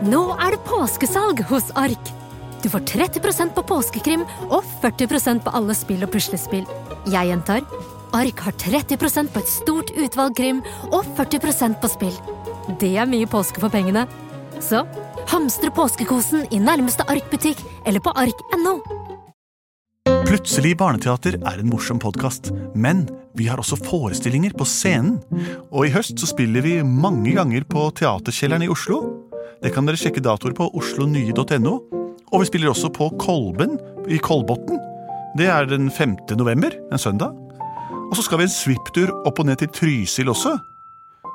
Nå er det påskesalg hos Ark! Du får 30% på påskekrim og 40% på alle spill og puslespill. Jeg gjentar Ark har 30% på et stort utvalg krim og 40% på spill. Det er mye påske for pengene. Så hamstre påskekosen i nærmeste Ark-butikk eller på ark.no. Plutselig barneteater er en morsom podkast, men vi har også forestillinger på scenen. Og i høst så spiller vi mange ganger på Teaterkjelleren i Oslo. Det kan dere sjekke datoer på oslonye.no. Og vi spiller også på Kolben i Kolbotn. Det er den 5. november, en søndag. Og så skal vi en svipptur opp og ned til Trysil også.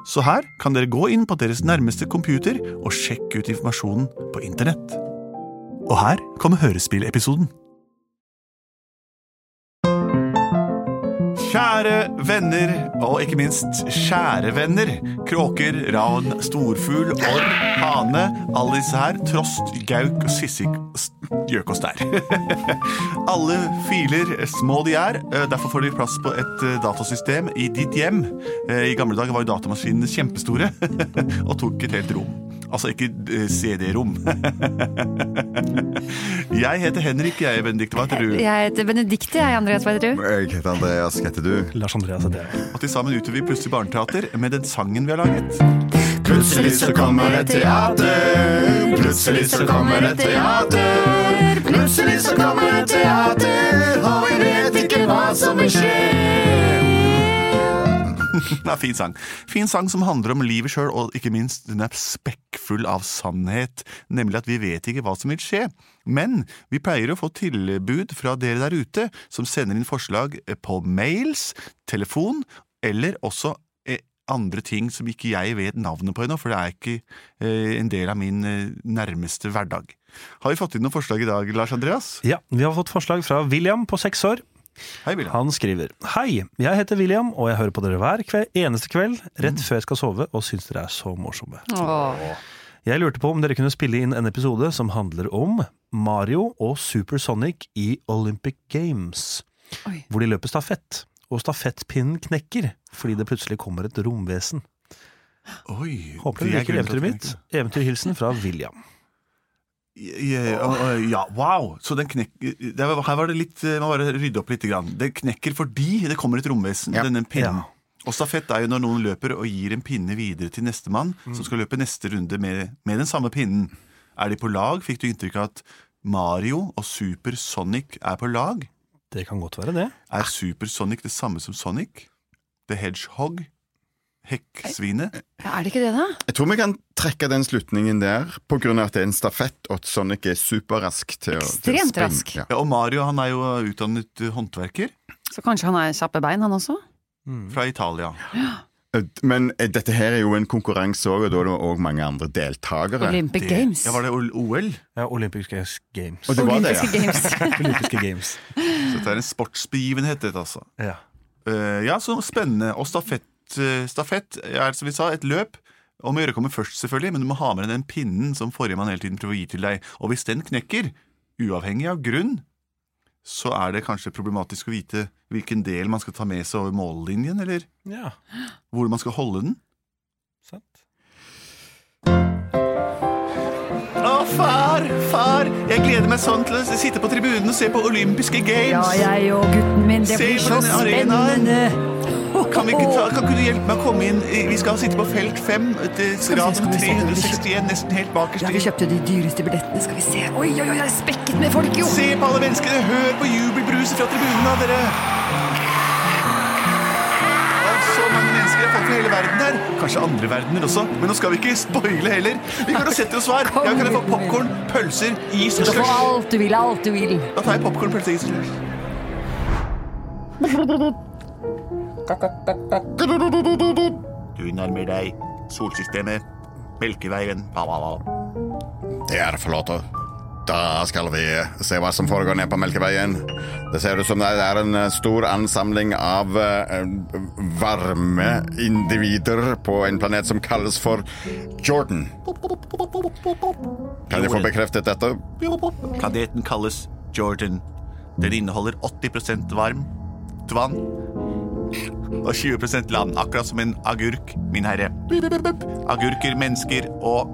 Så her kan dere gå inn på deres nærmeste computer og sjekke ut informasjonen på internett. Og her kommer hørespillepisoden. Kjære venner, og ikke minst kjære venner. Kråker, ravn, storfugl, orr, hane. Alle disse her. Trost, gauk, sissik, gjøk og stær. Alle filer, små de er. eh, Derfor får de plass på et eh, datasystem i ditt hjem. Eh, I gamle dager var jo datamaskinene kjempestore og tok et helt rom. Altså ikke eh, CD-rom. Jeg heter Henrik, jeg Benedikte. Hva heter du? Jeg heter Benedikte, jeg, Andreas, hva heter du? Jeg heter Andreas, hva heter du? Lars Andreas heter jeg. Og til sammen utøver vi Plutselig barneteater med den sangen vi har laget. Plutselig så kommer et teater. Plutselig så kommer et teater. Plutselig så kommer et teater, og vi vet ikke hva som vil skje. Det er fin sang. Fin sang som handler om livet sjøl, og ikke minst den er spekkfull av sannhet, nemlig at vi vet ikke hva som vil skje. Men vi pleier å få tilbud fra dere der ute som sender inn forslag på mails, telefon, eller også eh, andre ting som ikke jeg vet navnet på ennå, for det er ikke eh, en del av min eh, nærmeste hverdag. Har vi fått inn noen forslag i dag, Lars Andreas? Ja, vi har fått forslag fra William på seks år. Hei, William. Han skriver Hei, jeg heter William, og jeg hører på dere hver kveld, eneste kveld rett før jeg skal sove, og syns dere er så morsomme. Åh. Jeg lurte på om dere kunne spille inn en episode som handler om Mario og Supersonic i Olympic Games, Oi. hvor de løper stafett. Og stafettpinnen knekker fordi det plutselig kommer et romvesen. Oi, Håper du dere er liker eventyret mitt. Eventyrhilsen fra William. Ja, ja, wow! Så den knekker her var det litt eh, Man må bare rydde opp litt. Grann. Det knekker fordi det kommer et romvesen. Ja. Denne pinnen. Ja. Og stafett er jo når noen løper og gir en pinne videre til nestemann, Mm. som skal løpe neste runde med, med den samme pinnen. Er de på lag? Fikk du inntrykk av at Mario og Super Sonic er på lag? Det kan godt være det. Er Super Sonic det samme som Sonic? The Hedgehog? Hekksvinet? Er det ikke det, da? Jeg tror vi kan trekke den slutningen der, av at det er en stafett, og at Sonic er superrask til å til å Ekstremt rask. Ja. Ja, og Mario han er jo utdannet eh, håndverker Så kanskje han er kjappe bein, han også? Fra Italia. Ja. Men eh, dette her er jo en konkurranse òg, og da er det òg mange andre deltakere. Olympic Det- Games. Ja, Var det OL? Ja, Olympic Games. Og det var det, ja. Olympiske Games. Olympiske Games. Så dette er en sportsbegivenhet, dette altså. Ja. uh, ja, så spennende. Og stafett, eh, stafett er som vi sa, et løp. Om å gjøre kommer først, selvfølgelig, men du må ha med deg den pinnen som forrige mann hele tiden prøver å gi til deg. Og hvis den knekker, uavhengig av grunn, så er det kanskje problematisk å vite hvilken del man skal ta med seg over mållinjen, eller ja. hvor man skal holde den. Sant. Å, far, far, jeg gleder meg sånn til å sitte på tribunen og se på olympiske games. Ja, jeg og gutten min, det blir så spennende. Kan, ikke ta, kan ikke du hjelpe meg å komme inn? Vi skal sitte på felt 5, se, rad skal vi se, skal vi se. 361, nesten helt bakerst. Ja, vi kjøpte de dyreste billettene, skal vi se. Oi, oi, oi, det er spekket med folk, jo! Se på alle menneskene, hør på jubelbruset fra tribunene, dere! Det er så mange mennesker, er folk fra hele verden her. Kanskje andre verdener også, men nå skal vi ikke spoile heller. Vi går og setter oss hver. Jeg kan få popkorn, pølser, is og Du får slush? alt du vil, alt du vil. Da tar jeg popkorn, pølse, is og slush. Du nærmer deg solsystemet, Melkeveien. Det er flott. Da skal vi se hva som foregår nede på Melkeveien. Det ser ut som det er en stor ansamling av eh, varme individer på en planet som kalles for Jordan. Kan jeg få bekreftet dette? Planeten kalles Jordan. Den inneholder 80% varmt vann og 20 land, akkurat som en agurk, min herre. Agurker, mennesker og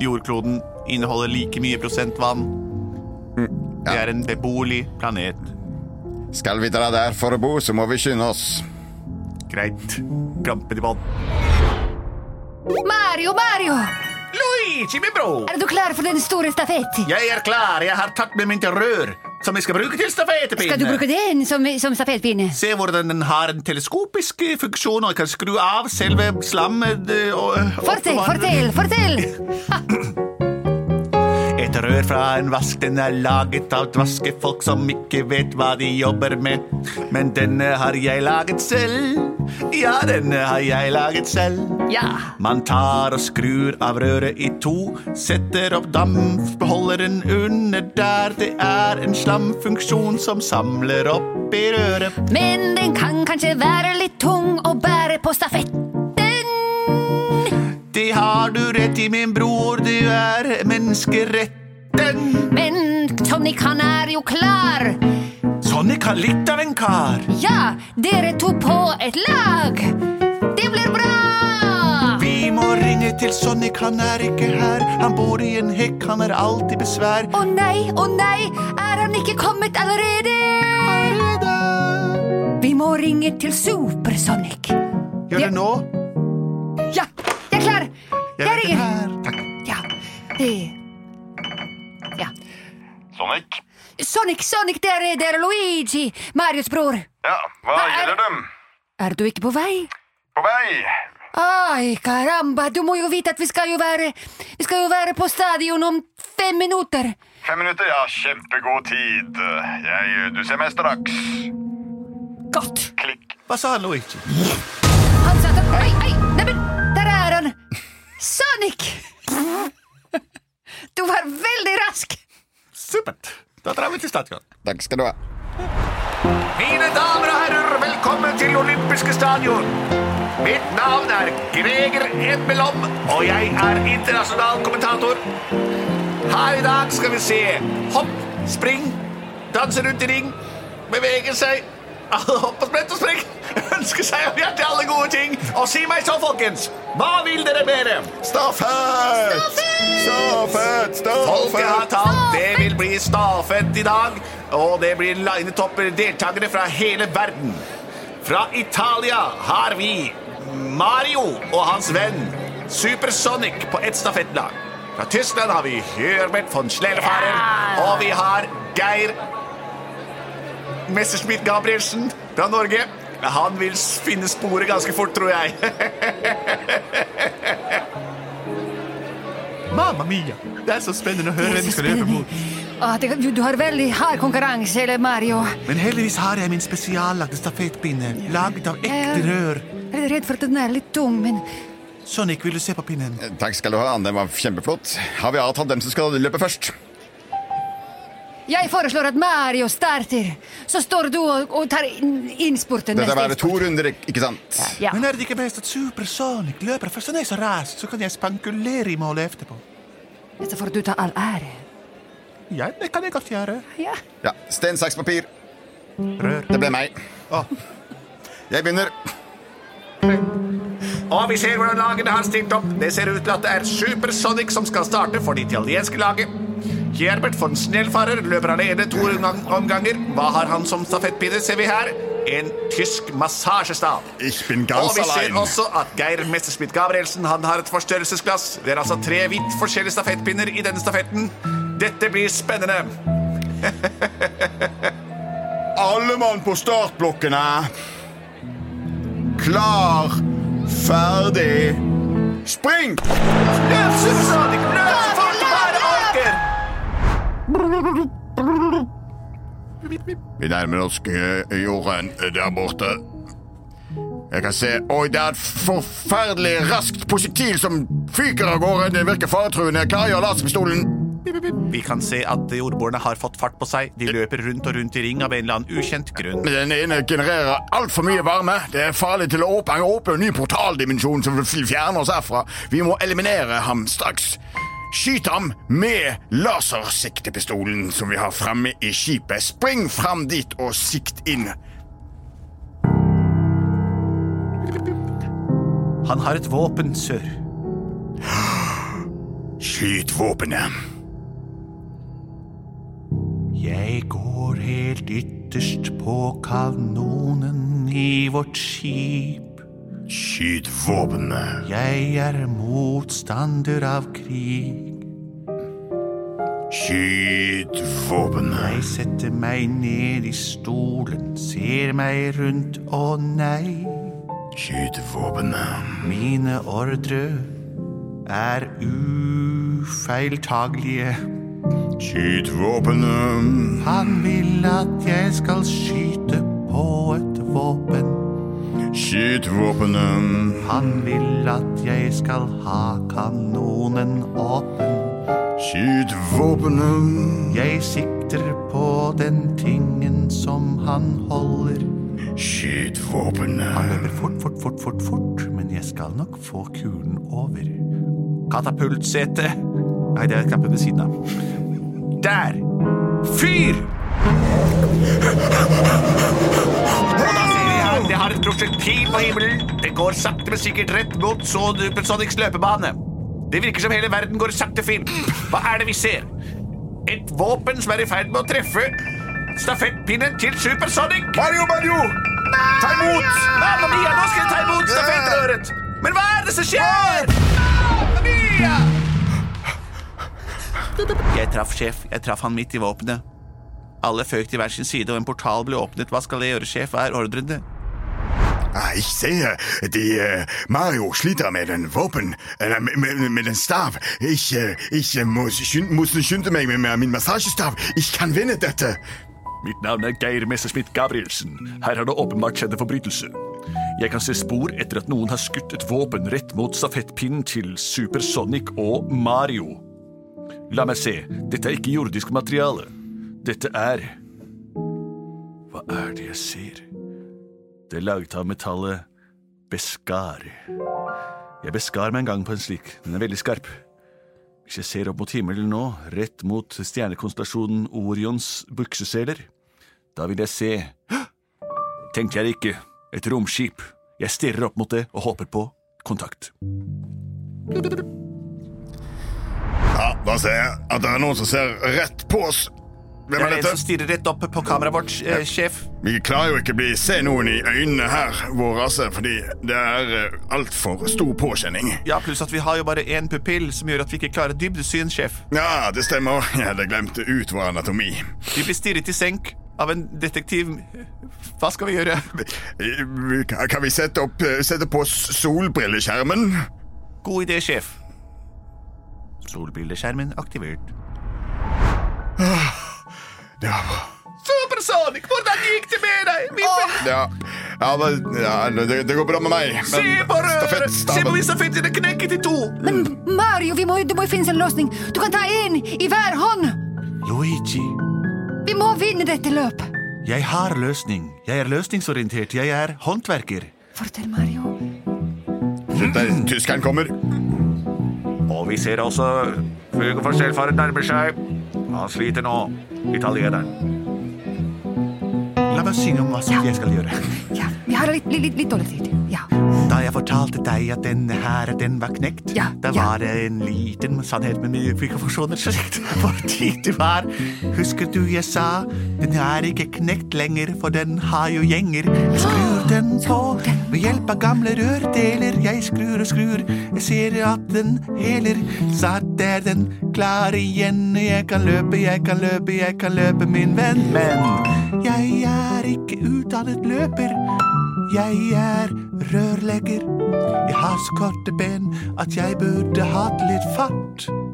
Jordkloden inneholder like mye prosent vann. Det er en beboelig planet. Skal vi dra der for å bo, så må vi skynde oss. Greit. Krampen i vann. Mario, Mario! Luigi, min bror! Er du klar for den store stafett? Jeg er klar. Jeg har tatt med min rør som jeg skal bruke til stafettepinne. Skal du bruke den som, som stafettpinne? Se hvordan den har en teleskopisk eh, funksjon, og jeg kan skru av selve slammet eh, og, og Fortell, fortell, fortell! Et rør fra en vask, den er laget av vaskefolk som ikke vet hva de jobber med. Men denne har jeg laget selv. Ja, denne har jeg laget selv. Ja. Man tar og skrur av røret i to, setter opp dampbeholderen under der. Det er en slamfunksjon som samler opp i røret. Men den kan kanskje være litt tung å bære på stafetten. Det har du rett i, min bror, du er menneskeretten. Men Sonic, han er jo klar. Sonic har litt av en kar. Ja, dere to på et lag. Det blir bra! Vi må ringe til Sonic, han er ikke her. Han bor i en hekk, han er alltid besvær. Å nei, å nei, er han ikke kommet allerede? Allerede. Vi må ringe til Supersonic. Gjør det nå? Ja, jeg er klar. Jeg Jeg er ringer. Takk. Ja. Eh. Ja. Sonic? Sonic, Sonic, det er, det er Luigi, Marius' bror. Ja, hva er- gjelder dem? Er du ikke på vei? På vei. Ai, caramba, du må jo vite at vi skal jo være Vi skal jo være på stadion om fem minutter. Fem minutter, ja, kjempegod tid. Jeg, du ser meg straks. Godt. Klikk. Hva sa han, Luigi? Han sa at Ai, ai, neimen, der er han! Sonic! Du var veldig rask! Supert. Da drar vi til stadion. Takk skal du ha. Mine damer og herrer, velkommen til olympiske stadion. Mitt navn er Greger Edmelom, og jeg er internasjonal kommentator. Her i dag skal vi se hopp, spring, danse rundt i ring, bevege seg, hopp og sprett og sprekk, ønsker seg av hjertet alle gode ting. Og si meg så, folkens, hva vil dere mere? Staffet! Staffet! Folket har talt. Det vil bli stafett i dag, og det blir linetopper deltakere fra hele verden. Fra Italia har vi Mario og hans venn Supersonic på ett stafettlag. Fra Tyskland har vi Hjørbert von Schlellefarer, og vi har Geir Messerschmitt Gabrielsen fra Norge. Han vil finne sporet ganske fort, tror jeg. Mamma mia! Det er så spennende å høre hvem vi skal løpe mot. Ah, det, du, du har veldig hard konkurranse, eller Mario. Men heldigvis har jeg min spesiallagde stafettpinne, laget av ekte rør. Jeg er redd for at den er litt tung, men Sonic, vil du se på pinnen? Takk skal du ha. Den var kjempeflott. Har vi avtalt hvem som skal løpe først? Jeg foreslår at Mario starter. Så står du og, og tar inn- innspurten. Dette er bare to runder, ikke sant? Ja. Men er det ikke best at Supersonic løper først? Han er så rask, så kan jeg spankulere i målet etterpå. Så får du ta all ære. Ja, det kan jeg godt gjøre. Ja. Ja, Stein, saks, papir. Rør. Det ble meg. Oh. Jeg begynner. Og vi ser hvordan lagene har stilt opp. Det ser ut til at det er Supersonic som skal starte for det italienske laget. Herbert von Snellfarer løper alene to omganger. Hva har han som stafettpinne, ser vi her? En tysk massasjestav. Ich bin Og vi ser allein. også at Geir Messerschmidt Gabrielsen han har et forstørrelsesglass. Det er altså tre vidt forskjellige stafettpinner i denne stafetten. Dette blir spennende. Alle mann på startblokkene. Klar, ferdig, spring! Løp, Vi nærmer oss eh, jorden der borte. Jeg kan se Oi, det er et forferdelig raskt prosjektil som fyker av gårde. Det virker faretruende. Klargjør laserpistolen. Vi kan se at jordboerne har fått fart på seg. De løper rundt og rundt i ring av en eller annen ukjent grunn. Den ene genererer altfor mye varme. Det er farlig til å åpne, åpne en ny portaldimensjon som vil fjerne oss herfra. Vi må eliminere ham straks. Skyt ham med lasersiktepistolen som vi har fremme i skipet. Spring fram dit og sikt inn. Han har et våpen, sør. Skyt våpenet. Jeg går helt ytterst på kanonen i vårt skip. Skyt våpenet. Jeg er motstander av krig. Skyt våpenet. Jeg setter meg ned i stolen, ser meg rundt, å nei. Skyt våpenet. Mine ordre er ufeiltagelige. Skyt våpenet. Han vil at jeg skal skyte på et våpen. Skyt våpenet. Han vil at jeg skal ha kanonen åpen. Skyt våpenet. Jeg sikter på den tingen som han holder. Skyt Han våpenet. løper fort, fort, fort, fort, fort, men jeg skal nok få kulen over. Katapultsete. Nei, det er knappen ved siden av. Der! Fyr! Det har et prosjektil på himmelen. Det går sakte, men sikkert rett mot Supersonics løpebane. Det virker som hele verden går sakte film. Hva er det vi ser? Et våpen som er i ferd med å treffe stafettpinnen til Supersonic. Mario, Mario! Ta imot! Mamma Mia, nå skal jeg ta imot stafettrøret! Men hva er det som skjer? Mamma Mia! Jeg traff sjef. Jeg traff han midt i våpenet. Alle føk til hver sin side, og en portal ble åpnet. Hva skal jeg gjøre, sjef? Hva er ordrene? Ah, ich sehe, die äh, Mario sliter med den Våpen, äh, med, med, den Stav. Ich, äh, ich äh, muss, skyn- muss skynde meg med, med min massasjestav. Ich kan vinne dette. Mitt navn er Geir Messerschmidt Gabrielsen. Her har det åpenbart skjedd en forbrytelse. Jeg kan se spor etter at noen har skutt et våpen rett mot stafettpinnen til Supersonic og Mario. La meg se, dette er ikke jordisk materiale. Dette er Hva er det jeg ser? Det er laget av metallet beskar. Jeg beskar meg en gang på en slik. Den er veldig skarp. Hvis jeg ser opp mot himmelen nå, rett mot stjernekonstellasjonen Orions bukseseler, da vil jeg se! Tenkte jeg ikke. Et romskip. Jeg stirrer opp mot det og håper på kontakt. Ja, da ser jeg at det er noen som ser rett på oss. Hvem Det er dette? som styrer rett opp på kameraet vårt, eh, sjef. Vi klarer jo ikke bli se noen i øynene her, vår rase, fordi det er uh, altfor stor påkjenning. Ja, pluss at vi har jo bare én pupill, som gjør at vi ikke klarer dybdesyn, sjef. Ja, det stemmer. Jeg hadde glemt ut vår anatomi. Vi blir stirret i senk av en detektiv. Hva skal vi gjøre? Eh, Kan vi sette, opp, eh, sette på solbrilleskjermen? God idé, sjef. Solbrilleskjermen aktivert. Ja, Supersonic, hvordan gikk det med deg? ja, ja, det, ja det, det går bra med meg. Se på røret! Se på hvis stafetten er knekket i to! Men Mario, vi må, det må jo finnes en løsning. Du kan ta én i hver hånd. Luigi, Vi må vinne dette løpet. jeg har løsning. Jeg er løsningsorientert. Jeg er håndverker. Fortell, Mario. Der, Tyskeren kommer. Og vi ser også Fugen for selvfaren nærmer seg. Han sliter nå, italieneren. La meg synge om hva som jeg skal gjøre. Ja, vi har litt, litt, litt dårlig tid. Ja. Da jeg fortalte deg at denne her, den var knekt, Ja, da var det en liten sannhet med mikrofoner så riktig hvor tid det var. Husker du jeg sa, den er ikke knekt lenger, for den har jo gjenger. Jeg skrur den på ved hjelp av gamle rørdeler. Jeg skrur og skrur, jeg ser at den heler. Satt er den klar igjen, jeg kan løpe, jeg kan løpe, jeg kan løpe, min venn. Men jeg er ikke utdannet løper. Jeg er rørlegger. Jeg har så korte ben at jeg burde hatt litt fart.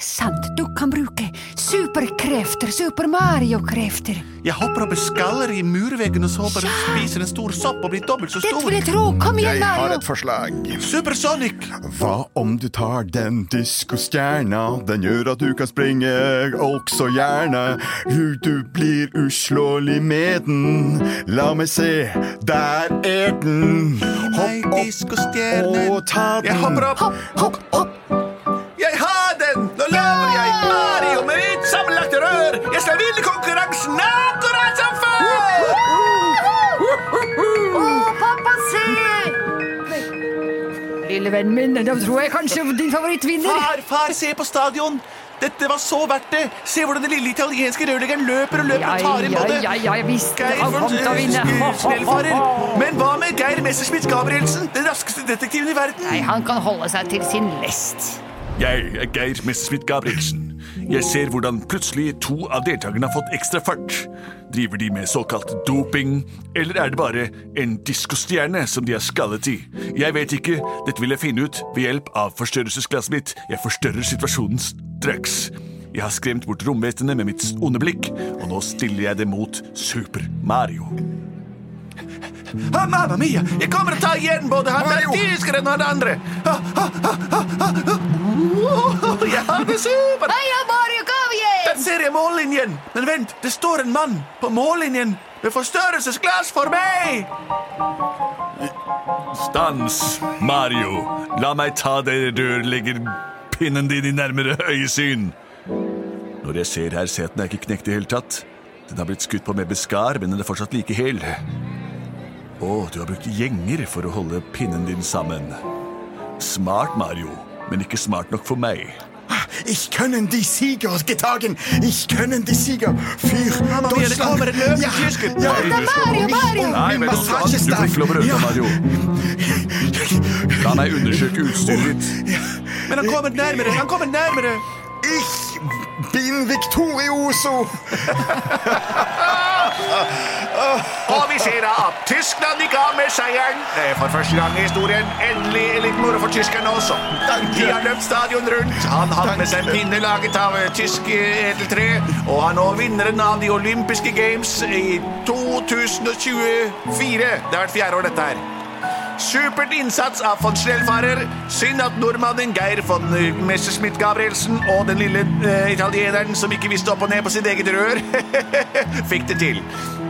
Ja, sant. Du kan bruke superkrefter. Super Mario-krefter. Jeg hopper opp i skaller i murveggen og så bare spiser en stor sopp og blir dobbelt så stor. stor. vil jeg tro. Kom igjen, Mario. Jeg har et forslag. Supersonic! Hva om du tar den diskostjerna? Den gjør at du kan springe også gjerne. Du, du blir uslåelig med den. La meg se, der er den. Hopp opp og ta den. Jeg hopper opp. Hopp, hopp, rør! Jeg skal vinne konkurransen akkurat som før! Å, pappa, se! Lille vennen min. Da tror jeg kanskje din favoritt vinner. Far, far, se på stadion! Dette var så verdt det! Se hvordan den lille italienske rørleggeren løper og løper Ja, og tar inn både ja, ja, jeg visste Geir han kom til å vinne. Snellfarer. Men hva med Geir Messerschmidt Gabrielsen, den raskeste detektiven i verden? Nei, han kan holde seg til sin lest. Jeg er Geir Messerschmidt Gabrielsen. Jeg ser hvordan plutselig to av deltakerne har fått ekstra fart. Driver de med såkalt doping, eller er det bare en diskostjerne som de har skallet i? Jeg vet ikke, dette vil jeg finne ut ved hjelp av forstørrelsesglasset mitt. Jeg forstørrer situasjonen straks. Jeg har skremt bort romvesenet med mitt onde blikk, og nå stiller jeg det mot Super Mario. Ah, mamma mia! Jeg kommer til å ta igjen både han der tyskeren og han andre! Ah, ah, ah, ah, ah, jeg har det super! Hei, Mario, kom igjen! Der ser jeg mållinjen! Men vent, det står en mann på mållinjen med forstørrelsesglass for meg! Stans, Mario. La meg ta det rørleggerpinnen din i nærmere øyesyn. Når jeg ser her, ser jeg at den er ikke knekt i hele tatt. Den har blitt skutt på med beskar, men den er fortsatt like hel. Å, du har brukt gjenger for å holde pinnen din sammen. Smart, Mario, men ikke smart nok for meg. Ich können die Sieger getagen. Ich können die Sieger für Mamma mia, det kommer en løp i tysken! Ja, Nei, du skal- Mario, Mario! Nei, men du, skal, du får ikke lov å Mario. La meg undersøke utstyret ditt. Men han kommer nærmere! Han kommer nærmere! Ich bin Victorioso. Og vi ser da at Tyskland gikk av med seieren. Det er for første gang i historien. Endelig litt moro for tyskerne også. De har løpt stadion rundt. Han hadde med seg pinnelaget pinne laget av eh, tysk eh, edeltre. Og han er nå vinneren av de olympiske games i 2024. Det har vært fjerde år, dette her. Supert innsats av von Schnellfarer. Synd at nordmannen Geir von eh, Messerschmidt Gabrielsen og den lille uh, italieneren som ikke visste opp og ned på sitt eget rør, fikk det til.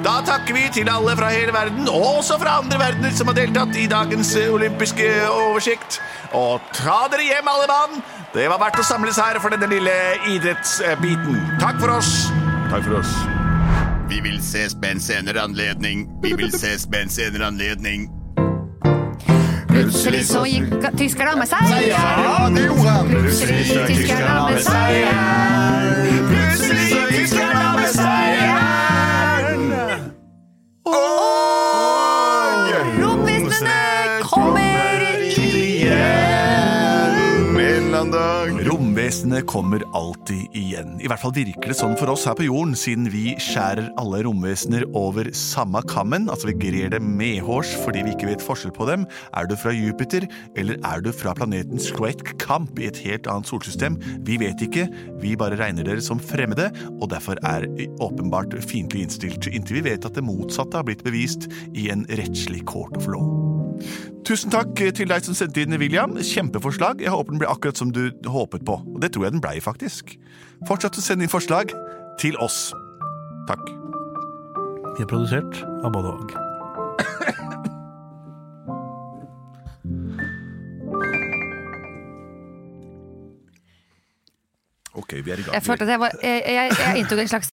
Da takker vi til alle fra hele verden, og også fra andre verdener som har deltatt i dagens eh, olympiske oversikt. Og ta dere hjem, alle mann! Det var verdt å samles her for denne lille idrettsbiten. Takk for oss. Takk for oss. Vi vil ses med en senere anledning. Vi vil ses med en senere anledning. Plutselig så gikk tyskerne med seier. Ja, det gjorde han. Plutselig gikk tyskerne med seier. Romvesenet kommer alltid igjen. I hvert fall virker det sånn for oss her på jorden, siden vi skjærer alle romvesener over samme kammen. Altså vi grer dem medhårs fordi vi ikke vet forskjell på dem. Er du fra Jupiter, eller er du fra planeten Skroet-Kamp i et helt annet solsystem? Vi vet ikke. Vi bare regner dere som fremmede, og derfor er åpenbart fiendtlig innstilt, inntil vi vet at det motsatte har blitt bevist i en rettslig court of law. Tusen takk til deg som sendte inn, William. Kjempeforslag. Jeg håper den ble akkurat som du håpet på. Og det tror jeg den blei, faktisk. Fortsett å sende inn forslag til oss. Takk. Vi er produsert av både og. Ok, vi er i gang. Jeg følte at jeg, var, jeg, jeg, jeg inntok en slags